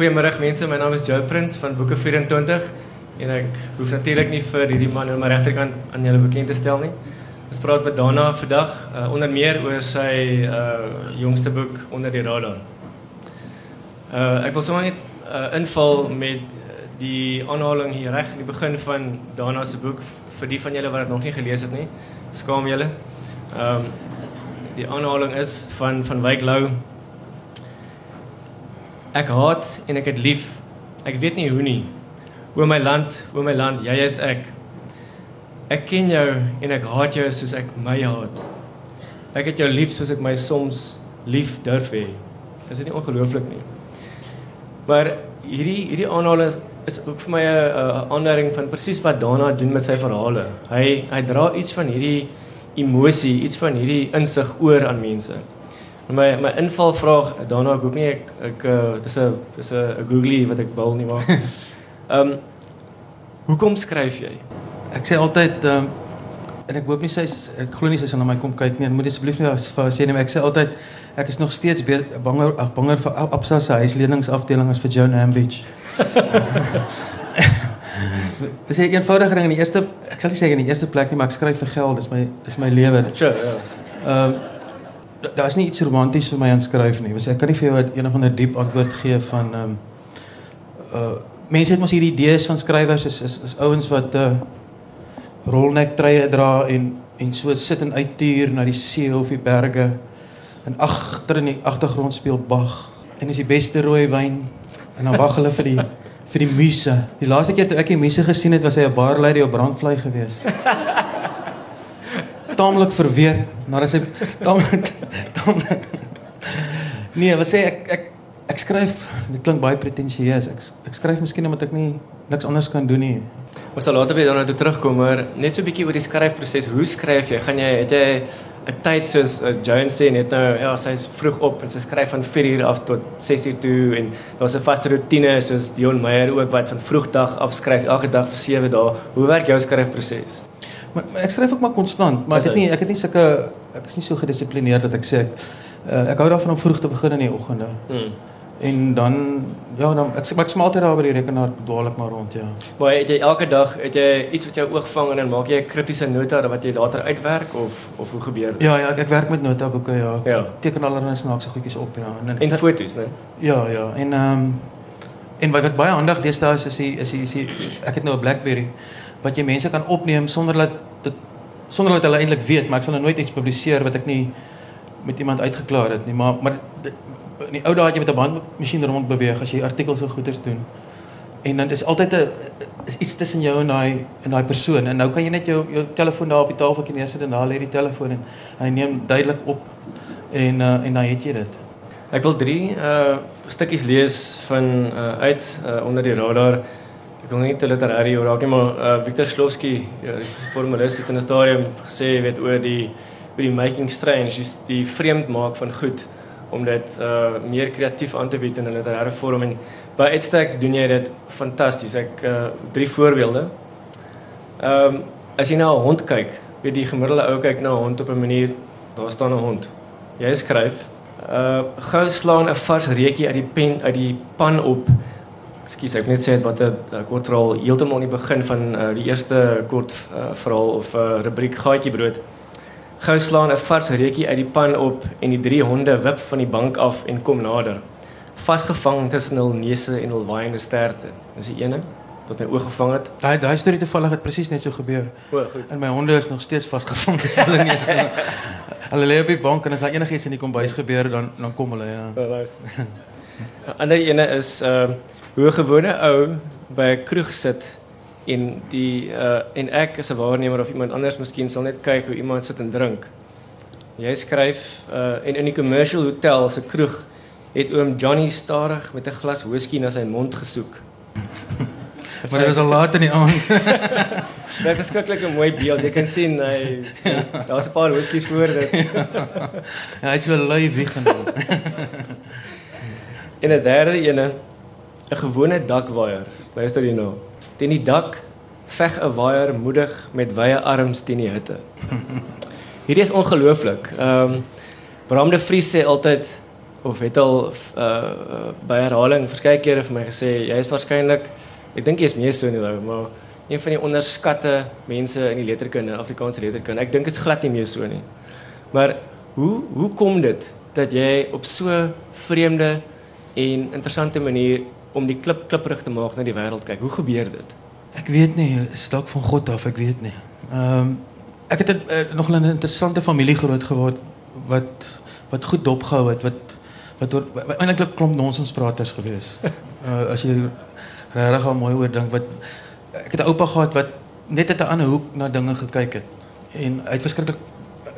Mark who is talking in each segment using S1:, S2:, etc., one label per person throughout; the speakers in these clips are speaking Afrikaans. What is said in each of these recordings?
S1: Goeiemôre mense, my naam is Joe Prins van Boeke 24 en ek hoef natuurlik nie vir hierdie man aan my regterkant aan julle bekend te stel nie. Ons praat met Dana vandag uh, onder meer oor sy uh jongste boek Onder die radar. Uh ek wil sommer net uh, inval met die aanhaling hier reg in die begin van Dana se boek vir die van julle wat dit nog nie gelees het nie. Skaam julle. Ehm um, die aanhaling is van van Wyk Lou Ek haat en ek het lief. Ek weet nie hoe nie. O my land, o my land, jy is ek. Ek ken jou en ek haat jou soos ek my haat. Ek het jou lief soos ek my soms lief durf hê. Is dit nie ongelooflik nie? Maar hierdie hierdie aanhaling is, is ook vir my 'n aanduiding van presies wat Dana doen met sy verhale. Hy hy dra iets van hierdie emosie, iets van hierdie insig oor aan mense my my invalvraag daarna ek hoop nie ek ek uh, dis 'n dis 'n googly wat ek wil nie maar. Ehm um, hoekom skryf jy?
S2: Ek sê altyd ehm um, en ek hoop nie sy ek glo nie sy sal na my kom kyk nie. Moet asseblief nie vir sê nie, maar ek sê altyd ek is nog steeds banger ag banger vir Absa se huisleningsafdeling as vir Joan Ambidge. Dis 'n eenvoudige ding in die eerste ek sal nie sê in die eerste plek nie, maar ek skryf vir geld. Dis my dis my lewe.
S1: Sure, ja.
S2: Ehm um, daar's nie iets romanties vir my aan skryf nie. Ek kan nie vir jou een of ander diep antwoord gee van ehm um, uh mense het mos hierdie idees van skrywers is is, is ouens wat uh rolnek treie dra en en so sit en uittuur na die see of die berge en agter in die agtergrond speel Bach en is die beste rooi wyn en dan wag hulle vir die vir die muse. Die laaste keer toe ek die muse gesien het was hy 'n barlady op brandvlei geweest. Taamlik verweer nadat hy taamlik taamlik Nee, wat sê ek ek ek skryf dit klink baie pretensieus. Ek ek skryf miskien omdat ek nie niks anders kan doen nie.
S1: Ons sal later weer daarna toe terugkom, maar net so 'n bietjie oor die skryfproses. Hoe skryf jy? Gaan jy het jy 'n tyd soos uh, Joan sê net nou ja, sy's vroeg op en sy skryf van 4 uur af tot 6 uur toe en daar's 'n vaste rotine soos Dion Meyer ook wat van vroegdag af skryf elke dag vir 7 dae. Hoe werk jou skryfproses?
S2: Maar, maar ek skryf ook maar konstant, maar ek het nie ek het nie sulke ek is nie so gedissiplineerd dat ek sê ek uh, ek hou daarvan om vroeg te begin in die oggende. Hmm. En dan ja, dan ek ek smaak altyd daar by die rekenaar dwaal ek maar rond, ja.
S1: Maar het jy elke dag het jy iets wat jou oog vang en dan maak jy 'n kriptiese nota wat jy later uitwerk of of hoe gebeur dit?
S2: Ja, ja, ek, ek werk met notaboeke, ja.
S1: ja.
S2: Teken allerlei snaakse goedjies op, ja.
S1: En, en, en foto's, né?
S2: Ja, ja. En ehm um, en wat wat baie handig deesdae is is die, is die, is die, ek het nou 'n BlackBerry wat jy mense kan opneem sonder dat dit sonder dat hulle eintlik weet, maar ek sal nou nooit iets publiseer wat ek nie met iemand uitgeklaar het nie, maar maar in die ou dae het jy met 'n bandmasjien rond beweeg as jy artikels of goeters doen. En dan is altyd 'n is iets tussen jou en daai en daai persoon. En nou kan jy net jou jou telefoon daar op die tafeltjie neersit en daar lê die telefoon en hy neem duidelik op en uh, en dan het jy dit.
S1: Ek wil 3 uh stukkies lees van uh uit uh, onder die radar. Ek wil nie te literêr oor raak nie, maar uh, Victor Slowski, ja, dis 'n formulis het in 'n stadium gesê, weet oor die oor die making strange, is die vreemd maak van goed om dit uh meer kreatief aan te bied in 'n literêre vorm en by uitstek doen jy dit fantasties. Ek uh drie voorbeelde. Ehm um, as jy na 'n hond kyk, weet die gemiddelde ou kyk na 'n hond op 'n manier, daar staan 'n hond. Jy skryf uh gou slaan 'n vars reukie uit die pen uit die pan op Ekskuus, ek net sê wat 'n kort verhaal heeltemal in die begin van uh, die eerste kort uh, verhaal of uh, rubriek gaatjie brood. Gou slaan 'n vars reukie uit die pan op en die drie honde wip van die bank af en kom nader. Vasgevang tussen hul neuse en hul waaiende sterte. Dis die ene wat my oog gevang het.
S2: Daai daai storie toevallig het presies net so gebeur. O, goed. En my honde is nog steeds vasgevang tussen hulle neuse. hulle lê op die bank en as daar enigiets in die kombuis gebeur dan dan kom hulle ja.
S1: Ja, dis. Ander ene is uh hoe 'n gewone ou by 'n kroeg sit en die uh en ek as 'n waarnemer of iemand anders miskien sal net kyk hoe iemand sit en drink. Jy skryf uh en in die commercial hotel se kroeg het oom Johnny stadig met 'n glas whisky na sy mond gesoek.
S2: maar dit was al laat in die aand.
S1: Dit is verskriklik 'n mooi beeld. Jy kan sien hy daar's 'n paar whisky voor dit.
S2: ja, hy het so lui wieg genoem.
S1: en 'n derde ene 'n gewone dakwaier. Luister hier nou. Teen die dak veg 'n waier moedig met wye arms teen die hitte. Hierdie is ongelooflik. Ehm um, Bram de Vries sê altyd of het al uh, by herhaling verskeie kere vir my gesê jy is waarskynlik ek dink jy is meer so nie nou, maar een van die onderskatte mense in die letterkunde, Afrikaanse letterkunde. Ek dink dit is glad nie meer so nie. Maar hoe hoe kom dit dat jy op so vreemde en interessante manier om die klip kliprig te maak na die wêreld kyk? Hoe gebeur dit?
S2: Ek weet nie, is dalk van God af, ek weet nie. Ehm um, ek het het, uh, nog 'n interessante familie groot geword wat wat goed dopgehou het, wat wat, wat, wat eintlik klomp nonsenspraters gewees. Uh, as jy regtig al mooi oor dink wat ek het 'n oupa gehad wat net uit 'n ander hoek na dinge gekyk het en hy het verskriklik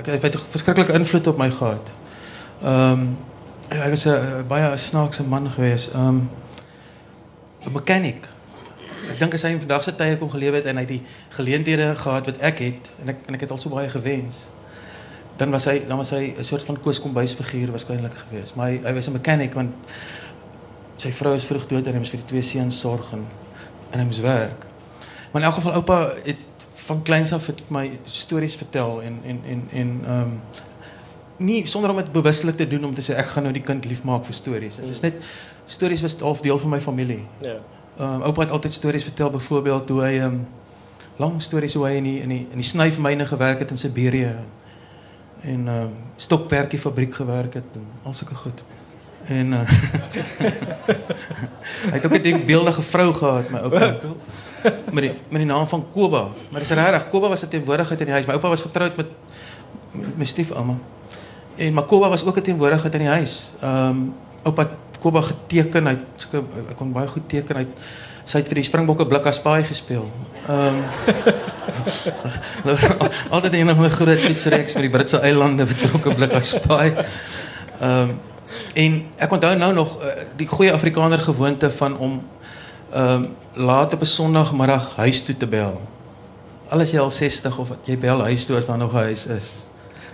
S2: het, het verskriklike invloed op my gehad. Ehm um, hy was 'n baie snaakse man gewees. Ehm um, 'n mechanic. Ek dink as hy in vandag se tye kon geleef het en hy het die geleenthede gehad wat ek het en ek en ek het al so baie gewens. Dan was hy dan was hy 'n soort van kooskombuisfiguur waarskynlik geweest. Maar hy, was 'n mechanic want sy vrou is vroeg dood en hy moes vir die twee seuns sorg en en hy moes werk. Maar in elk geval oupa het van kleins af het my stories vertel en en en en ehm nie sonder om dit bewustelik te doen om te sê ek gaan nou die kind liefmaak vir stories. Dit is net stories was half deel van my familie.
S1: Ja.
S2: Ehm um, oupa het altyd stories vertel byvoorbeeld hoe ehm um, lang stories hoe hy in die in die in die snyfmyne gewerk het in Siberië en ehm um, stokperkie fabriek gewerk het en al sulke goed. En uh, hy het ook 'n ding beeldige vrou gehad my oupa met die met die naam van Koba. Maar dis regtig, Koba was 'n teenwoordigheid in die huis. My oupa was getroud met my stiefouma. En Makoba was ook 'n teenwoordigheid in die huis. Ehm um, oupa Koba geteken, hy sulke ek kon baie goed teken. Hy sy het vir die Springbokke blik as paai gespeel. Ehm um, altyd een van die groot toetsreeks met die Britse eilande betrokke blik as paai. Ehm um, en ek onthou nou nog uh, die goeie Afrikaner gewoonte van om ehm um, laat op 'n Sondagmiddag huis toe te bel. Alles jy al 60 of jy bel huis toe as daar nog 'n huis is.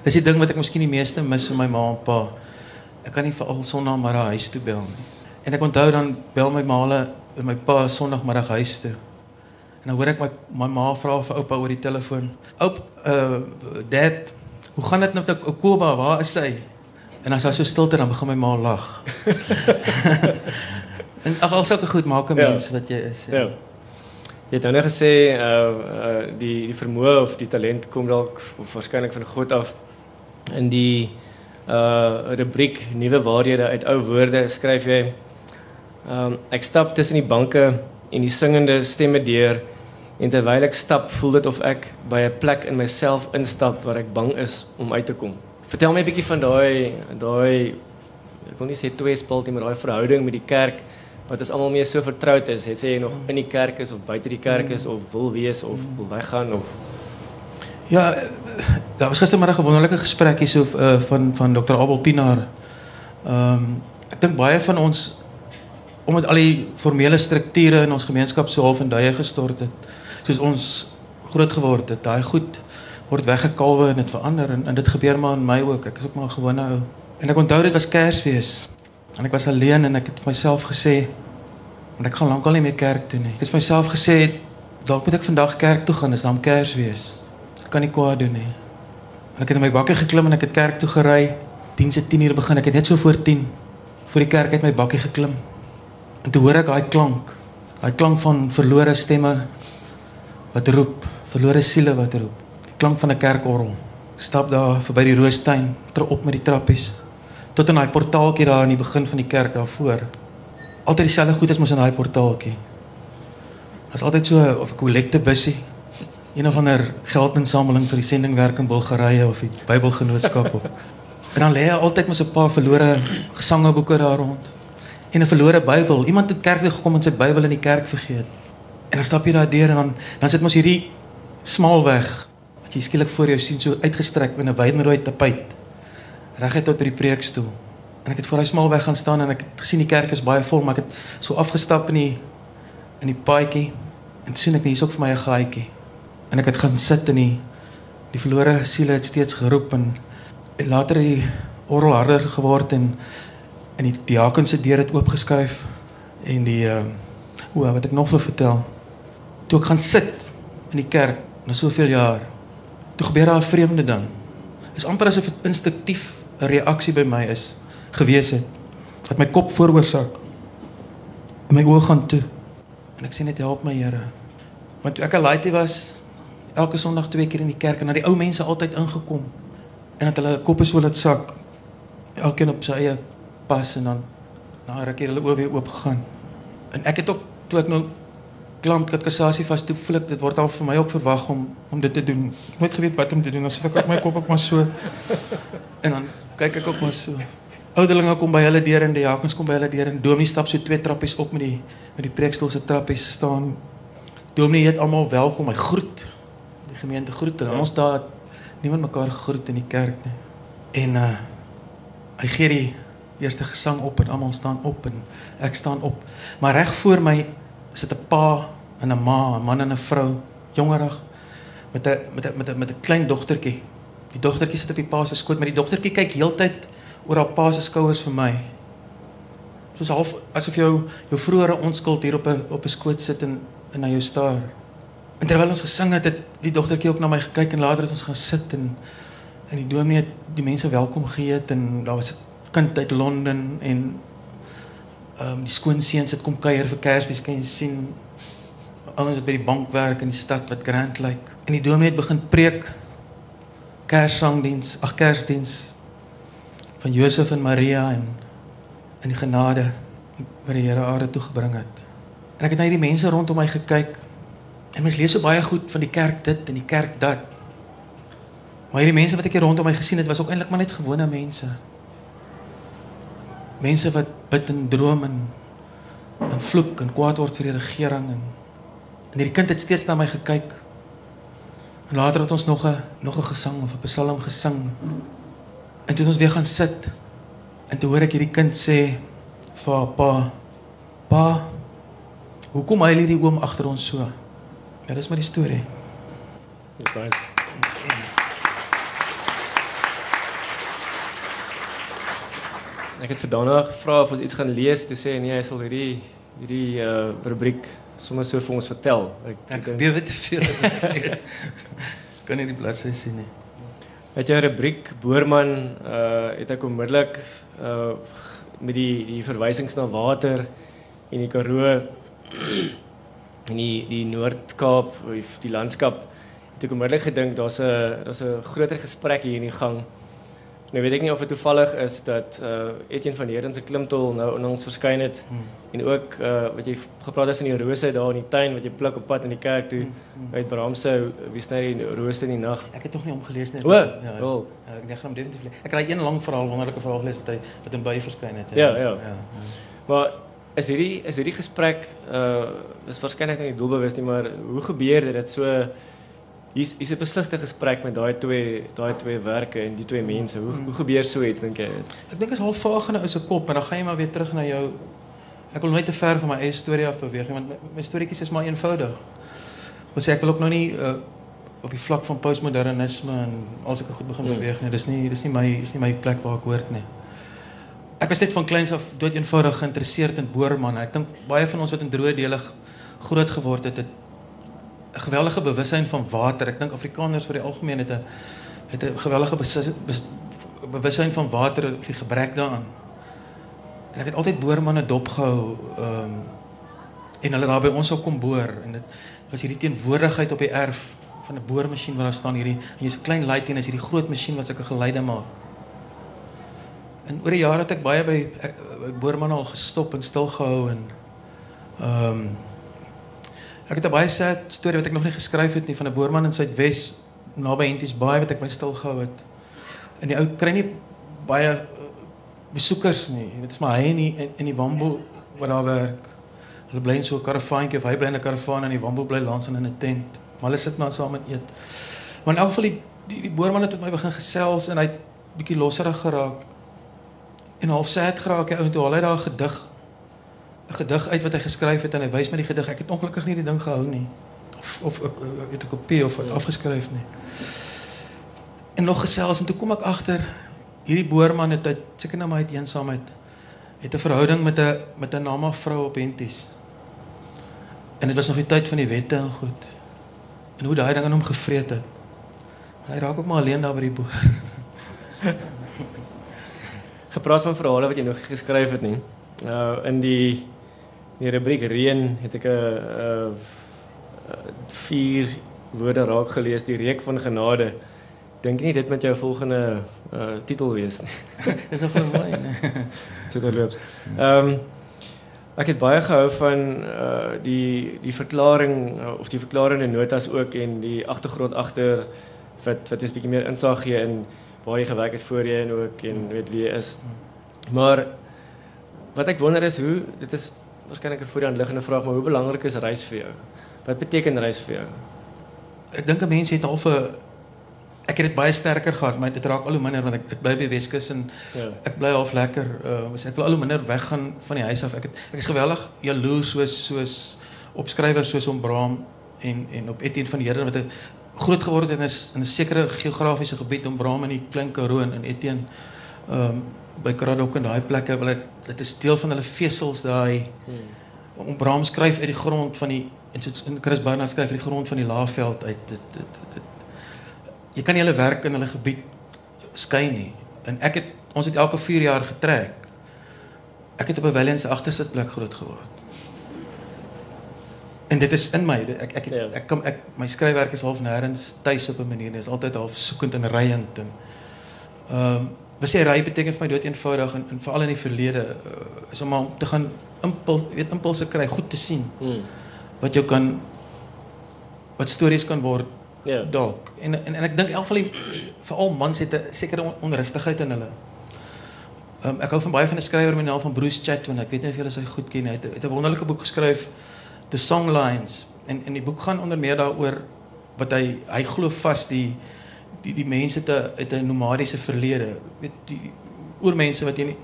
S2: Dis die ding wat ek miskien die meeste mis van my ma en pa. Ek kan nie vir al Sondagmiddag huis toe bel nie. En ek onthou dan bel my ma hulle my pa Sondagmiddag huis toe. En dan hoor ek my my ma vra vir oupa oor die telefoon. Oup, uh dad, hoe gaan dit nou met ou Koba? Waar is hy? En as hy so stilte dan begin my ma lag. En ag al sulke goed maak 'n mens ja. wat jy is.
S1: Ja. ja. Jy het nou net gesê uh uh die die vermoë of die talent kom dalk of waarskynlik van God af in die uh rubriek nuwe waarhede uit ou woorde skryf jy um ek stap tussen die banke en die singende stemme deur en terwyl ek stap voel dit of ek by 'n plek in myself instap waar ek bang is om uit te kom. Vertel my 'n bietjie van daai daai ek wil nie sê twee spalt nie maar daai verhouding met die kerk wat ons almal mee so vertroud is, het sê jy nog in die kerk is of buite die kerk is of wil wees of wil weggaan of
S2: Ja, daar was gistermiddag 'n wonderlike gesprek hier so uh, van van Dr. Abel Pinaar. Ehm um, ek dink baie van ons omdat al die formele strukture in ons gemeenskap so half in duie gestort het, soos ons groot geword het, daai goed word weggekalwe en dit verander en, en dit gebeur maar aan my ook. Ek is ook maar 'n gewone ou. En ek onthou dit was Kersfees. En ek was alleen en ek het vir myself gesê want ek gaan lankal nie meer kerk toe nie. Ek het vir myself gesê dalk moet ek vandag kerk toe gaan, dis dan Kersfees. Ek kan nie kwaad doen nie. En ek het in my bakkie geklim en ek het kerk toe gery. Dienste 10:00 begin. Ek het net so voor 10 voor die kerk uit my bakkie geklim. En toe hoor ek daai klank. Daai klank van verlore stemme wat roep, verlore siele wat roep. Die klank van 'n kerkorgel. Stap daar verby die roostuin, trap op met die trappies tot in daai portaaltjie daar aan die begin van die kerk daarvoor. Altyd dieselfde goed as mos in daai portaaltjie. Was altyd so of 'n kollekte busie. Een of ander geldinsameling vir die sendingwerk in Bulgarië of die Bybelgenootskap of. En dan lê hy altyd met 'n paar verlore gesangeboeke daar rond. En 'n verlore Bybel. Iemand het kerk toe gekom en sy Bybel in die kerk vergeet. En dan stap jy daar deur en dan dan sit mos hierdie smal weg wat jy skielik voor jou sien so uitgestrek met 'n wynrooi tapuit reguit tot by die preekstoel. En ek het voor hy smal weg gaan staan en ek het gesien die kerk is baie vol, maar ek het so afgestap in die in die paadjie en toe sien ek hier's ook vir my 'n gaatjie. En ek het gaan sit in die die verlore siele het steeds geroep en, en later het die orgel harder geword en in die diaken se deur het oopgeskuif en die uh o wat ek nog vir vertel. Toe ek gaan sit in die kerk na soveel jaar, toe gebeur daar 'n vreemde ding. Is amper asof dit instinktief 'n reaksie by my is gewees het. Dat my kop vooroor sak. En my oë gaan toe. En ek sê net help my Here. Want toe ek 'n laaitie was, elke Sondag twee keer in die kerk en na die ou mense altyd ingekom en dat hulle koppe so laat sak. Elkeen op sy eie pas en dan na ruk hier hulle oë weer oop gegaan. En ek het ook toe ek nou klamp dat kassasie vas toe flik, dit word al vir my ook verwag om om dit te doen. Ek moet geweet wat om te doen. Dan sit ek op my kop op maar so. En dan kyk ek ook maar so. Ouderlinge kom by hulle deur en die jakens kom by hulle deur en Domie stap so twee trappies op met die met die preekstoel se trappies staan. Domie het almal welkom, hy groet. Gemeente groet en ons daar niemand mekaar gegroet in die kerk nie. En uh hy gee die eerste gesang op en almal staan op en ek staan op. Maar reg voor my sit 'n pa en 'n ma, 'n man en 'n vrou, jongerig met 'n met 'n met 'n met 'n klein dogtertjie. Die dogtertjie sit op die pa se skoot, maar die dogtertjie kyk heeltyd oor haar pa se skouers vir my. Soos half asof jou jou vroeëre onskuld hier op 'n op 'n skoot sit en en na jou staar. En terwyl ons gesing het, het die dogtertjie ook na my gekyk en later het ons gaan sit en en die dominee het die mense welkom geheet en daar was 'n kind uit Londen en ehm um, die skoonseuns het kom kuier vir Kersfees kan jy sien ouens wat by die bank werk in die stad wat grand lyk like. en die dominee het begin preek Kerssangdiens ag Kersdiens van Josef en Maria en in die genade wat die Here aarde toe gebring het en ek het na hierdie mense rondom my gekyk en mens lees so baie goed van die kerk dit en die kerk dat maar hierdie mense wat ek hier rondom my gesien het was ook eintlik maar net gewone mense mense wat bid en droom en en vloek en kwaad word vir die regering en en hierdie kind het steeds na my gekyk. En later het ons nog 'n nog 'n gesang of 'n psalm gesing. En toe het ons weer gaan sit. En toe hoor ek hierdie kind sê vir pa: "Pa, hoekom hy hierdie oom agter ons so?" Ja, dis maar die storie.
S1: Right. Ek het vir Dana gevra of ons iets gaan lees, toe sê nee, hy sal hierdie hierdie uh rubriek sommer so vir ons vertel.
S2: Ek ek bewe te veel as ek kan nie die bladsy sien nie.
S1: Het jy 'n rubriek Boerman uh het ek onmiddellik uh met die die verwysings na water en die Karoo en die die Noord-Kaap of die landskap het ek onmiddellik gedink daar's 'n daar's 'n groter gesprek hier in die gang. Nou weet ek nie of dit toevallig is dat uh Etienne van Heerden se klimtol nou in ons verskyn het hmm. en ook uh wat jy gepraat het van die rose daar in die tuin wat jy pluk op pad in die kerk toe hmm. uit Bramse wie sny die rose in die nag.
S2: Ek het tog nie omgelees nie.
S1: O, ja,
S2: oh. ek gaan hom definitief. Ek het 'n een lang verhaal, wonderlike verhaal gelees wat hy wat in by verskyn het.
S1: Ja, ja. ja. ja. Maar is hierdie is hierdie gesprek uh is waarskynlik nie doelbewus nie, maar hoe gebeur dit dat so hier's hier's 'n besliste gesprek met daai twee daai twee werke en die twee mense. Hoe hoe gebeur so iets dink jy?
S2: Ek dink is half vaag in 'n se kop, maar dan gaan jy maar weer terug na jou Ek wil nooit te ver van my eie storie af beweeg nie, want my, my storieetjies is maar eenvoudig. Wat sê ek wil ook nou nie uh, op die vlak van postmodernisme en as ek goed begin hmm. beweeg nie. Dis nie dis nie my is nie my plek waar ek hoort nie. Ek was net van kleins af dood eenvoudig geïnteresseerd in boormanne. Ek dink baie van ons wat in droë dele groot geword het, het 'n geweldige bewussyn van water. Ek dink Afrikaners oor die algemeen het 'n het 'n geweldige bewussyn van water of die gebrek daaraan. En ek het altyd boormanne dopgehou ehm um, en hulle daar by ons sou kom boor en dit was hierdie teenwoordigheid op die erf van 'n boormasjien waar daar staan hierdie en jy's 'n klein luit en is hierdie groot masjien wat sulke geluide maak. En oor die jare het ek baie by ek, boormanne al gestop en stil gehou en ehm um, Ek het 'n baie sad storie wat ek nog nie geskryf het nie van 'n boerman in Suidwes naby Henties Baai wat ek my stil gehou het. En die ou kry nie baie uh, besoekers nie. Dit is maar hy in die, in die Wambo wat daar werk. Hulle bly in so 'n karavaantjie of hy bly in 'n karavaan en die Wambo bly langs in 'n tent. Maar hulle sit maar saam en eet. Maar in elk geval die die, die boerman het met my begin gesels en hy het bietjie losserig geraak. En half sad geraak hy toe al hy daar gedig 'n gedig uit wat hy geskryf het en hy wys my die gedig. Ek het ongelukkig nie die ding gehou nie. Of of ek het 'n kopie of het afgeskryf nie. En nog gesels en toe kom ek agter hierdie boerman het uit seker nou maar uit eensaamheid het 'n verhouding met 'n met 'n nama vrou op Henties. En dit was nog die tyd van die wette en goed. En hoe daai ding aan hom gevreet het. Hy raak ook maar alleen daar by die boer.
S1: gepraat van verhale wat jy nog geskryf het nie. Uh in die in die rubriek reën het ek 'n uh, vier woorde raak gelees die reek van genade. Dink nie dit met jou volgende uh titel wees nie.
S2: Dis nog mooi, nee.
S1: so terloops. Ehm um, ek het baie gehou van uh die die verklaring uh, of die verklarende notas ook en die agtergrond agter wat wat jy 'n bietjie meer insig gee in waar jy gewerk het voorheen ook en weet wie jy is. Maar wat ek wonder is hoe dit is waarskynlik 'n voor die hand liggende vraag, maar hoe belangrik is reis vir jou? Wat beteken reis vir jou?
S2: Ek dink 'n mens het al vir ek het dit baie sterker gehad, maar dit raak al hoe minder want ek ek bly by Weskus en ja. ek bly half lekker. Uh ek wil al hoe minder weggaan van die huis af. Ek het ek is geweldig jaloers soos soos opskrywers soos om Braam en en op Etienne van Heerden wat 'n groot geword het in 'n in 'n sekere geografiese gebied om Braam in die Klein Karoo en Etienne ehm um, by Kraddock en daai plekke wil dit dit is deel van hulle vesels daai hmm. om Braam skryf uit die grond van die en so in Chris Barnard skryf uit die grond van die Laagveld uit. Dit dit dit jy kan nie hulle werk in hulle gebied skyn nie. En ek het ons het elke 4 jaar getrek. Ek het op 'n Valiant se agterste plek groot geword en dit is in my ek ek ek, ja. ek kom ek my skryfwerk is half nêrens tuis op 'n manier dit is altyd half soekend en ryend en ehm um, Wat sê ry beteken vir my dood eenvoudig en, en veral in die verlede uh, is om te gaan impuls weet impulse kry, goed te sien. Hmm. Wat jou kan wat stories kan word. Ja. Yeah. Dalk. En, en en ek dink elk van die veral mans het 'n sekere onrustigheid in hulle. Um, ek hou van baie van 'n skrywer met die naam van Bruce Chatwin. Ek weet nie of julle sy goed ken nie. Hy het 'n wonderlike boek geskryf, The Songlines. En en die boek gaan onder meer daaroor wat hy hy glo vas die die die mense 'n het 'n nomadiese verlede. Weet die oormense wat in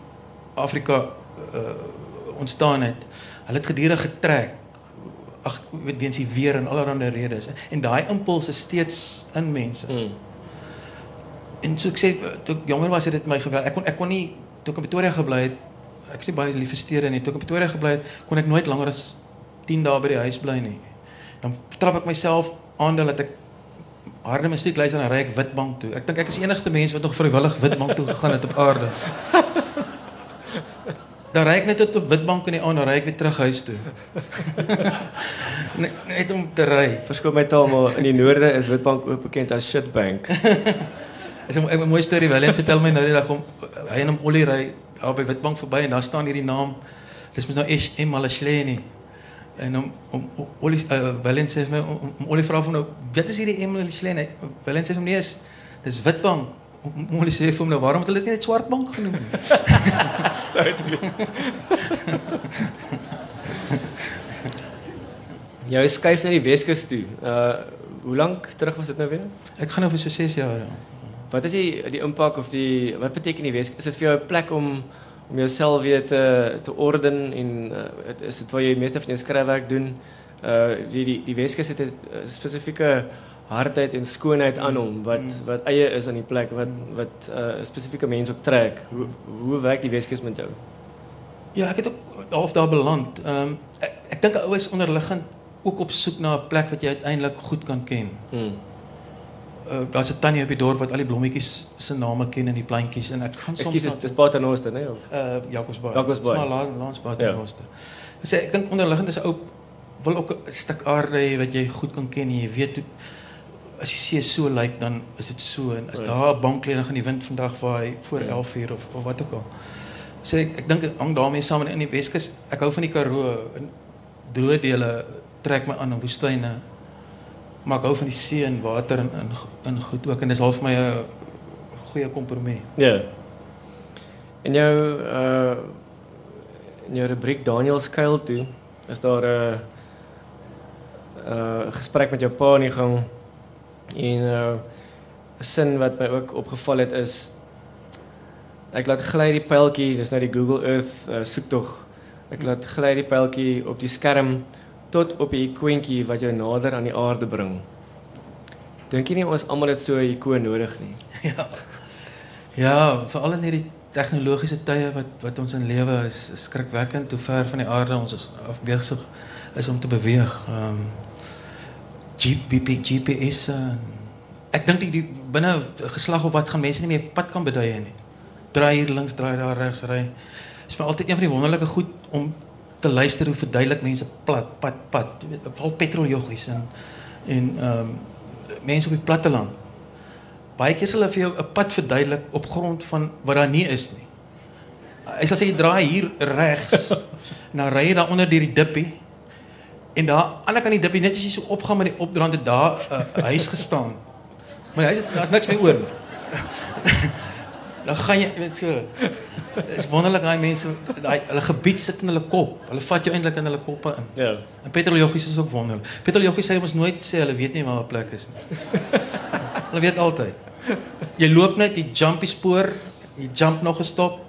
S2: Afrika uh ontstaan het. Hulle het gedurig getrek. Ag weet weens die weer en allerlei redes. En daai impuls is steeds in mense. Mm. En so ek sê toe ek jonger was het dit my geweld. Ek kon ek kon nie toe ek in Pretoria gebly het. Ek sê baie lief vir stede nie. Toe ek in Pretoria gebly het, kon ek nooit langer as 10 dae by die huis bly nie. Dan trap ek myself aan dat ek harde musiek luister en ry ek Witbank toe. Ek dink ek is die enigste mens wat nog vrywillig Witbank toe gegaan het op aarde. Dan ry ek net tot op Witbank in die aand en ry ek weer terug huis toe. net, net om te ry.
S1: Verskoon my taal maar in die noorde is Witbank ook bekend as Shitbank.
S2: Ek het 'n mooi storie wel net vertel my nou die dag om hy en hom Ollie ry daar by Witbank verby en daar staan hierdie naam. Dis mos nou Esh Malashleni. En om om Olie uh, Willem sê vir my om, om Olie vra van nou wat is hierdie Emily Slen? Willem sê vir my nee is dis Witbank. Om Olie sê vir hom nou waarom het hulle dit net Swartbank genoem? Duidelik.
S1: Jy skuif na die Weskus toe. Uh hoe lank terug was dit nou weer?
S2: Ek gaan nou vir so 6 jaar. Ja.
S1: Wat is die die impak of die wat beteken die Weskus? Is dit vir jou 'n plek om om jouself weer te te orden en uh, is dit waar jy meeste van jou skryfwerk doen. Uh die die die Weskus het 'n spesifieke hardheid en skoonheid aan hom wat mm. wat eie is aan die plek wat wat 'n uh, spesifieke mens op trek. Hoe hoe werk die Weskus met jou?
S2: Ja, ek het ook half daar beland. Ehm um, ek, ek dink ouers onderliggend ook op soek na 'n plek wat jy uiteindelik goed kan ken. Mm uh, daar's 'n tannie op die dorp wat al die blommetjies se name ken en die plantjies en ek gaan
S1: soms Ekskuus, dis Paternoster, né? Of
S2: uh Jacobsbaai.
S1: Jacobsbaai.
S2: Maar laat langs Paternoster. Ja. Sê ek dink onderliggend is 'n ou wil ook 'n stuk aarde hê wat jy goed kan ken en jy weet hoe as jy see so lyk like, dan is dit so en as daar 'n banklening in die wind vandag waar hy voor 11 ja. uur of of wat ook al. Sê ek ek dink hang daarmee saam in die Weskus. Ek hou van die Karoo in droë dele trek my aan in woestyne maar ek hou van die see en water en in in goed ook en dis half my 'n goeie kompromie.
S1: Ja. En jou uh in jou rubriek Daniel skuil toe is daar 'n uh gesprek met jou pa in die gang en uh 'n sin wat my ook opgeval het is ek laat gly die pyltjie, dis nou die Google Earth uh, soektog. Ek laat gly die pyltjie op die skerm tot op 'n ikoontjie wat jou nader aan die aarde bring. Dink jy nie ons almal het so 'n ikoon nodig nie?
S2: Ja. Ja, veral in hierdie tegnologiese tye wat wat ons in lewe is, is skrikwekkend hoe ver van die aarde ons is afbeweeg is om te beweeg. Ehm um, GPP GPS uh, ek dink die, die binne geslag of wat gaan mense nie meer pad kan beduie nie. draai hier links, draai daar regs ry. Dit is vir altyd een van die wonderlike goed om te luister hoe verduidelik mense plat, pad, pad. Jy weet, val petroljoggies en en ehm um, mense op die platteland. Baie keer sal hulle vir jou 'n pad verduidelik op grond van wat daar nie is nie. Hy sal sê jy draai hier regs en dan ry jy daar onder deur die dippie en daar aan die ander kant die dippie net as jy so opgaan met die opdraand het daar 'n uh, huis gestaan. Maar hy daar's niks meer oor nie. dan gaan jy weet so. Dit is wonderlik daai mense daai hulle gebied sit in hulle kop. Hulle vat jou eintlik in hulle koppe in.
S1: Ja.
S2: En petroljoggies is ook wonderlik. Petroljoggies sê ons nooit sê hulle weet nie waar 'n plek is nie. hulle weet altyd. Jy loop net die jumpy spoor, jy jump nog gestop.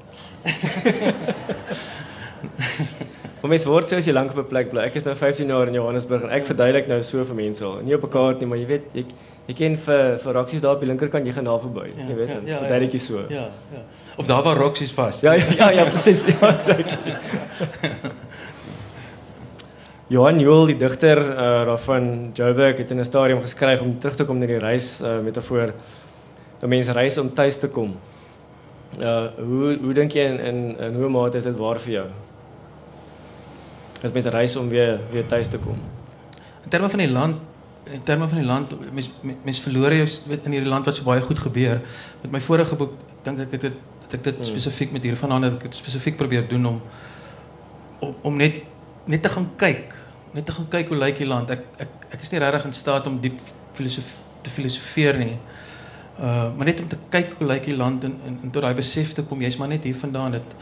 S1: Maar mens word so as jy lank op 'n plek bly. Ek is nou 15 jaar in Johannesburg en ek verduidelik nou so vir mense al. Nie op 'n kaart nie, maar jy weet, jy jy ken vir vir Roxies daar op die linkerkant, jy gaan daar verby.
S2: Ja,
S1: jy weet,
S2: ja,
S1: ja, verduidelik jy
S2: ja.
S1: so.
S2: Ja, ja. Of daar waar Roxies vas.
S1: Ja, ja, ja, ja presies. Ja, exactly. Johan Joel, die digter uh, daarvan Joburg, het in 'n stadium geskryf om terug te kom na die reis uh, metafoor. 'n Mens reis om tuis te kom. Uh hoe hoe dink jy in in in hoe mate is dit waar vir jou? As mens reis om weer weer tuis te kom.
S2: In terme van die land in terme van die land mens mens verloor jy weet in hierdie land wat so baie goed gebeur. Met my vorige boek dink ek het dit het ek dit
S1: Hmm.
S2: spesifiek met hiervandaan het ek dit spesifiek probeer doen om om, om net net te gaan kyk, net te gaan kyk hoe lyk die land. Ek ek ek is nie regtig in staat om diep filosof te filosofeer nie. Uh maar net om te kyk hoe lyk die land en en, en tot daai besef te kom, jy's maar net hier vandaan dit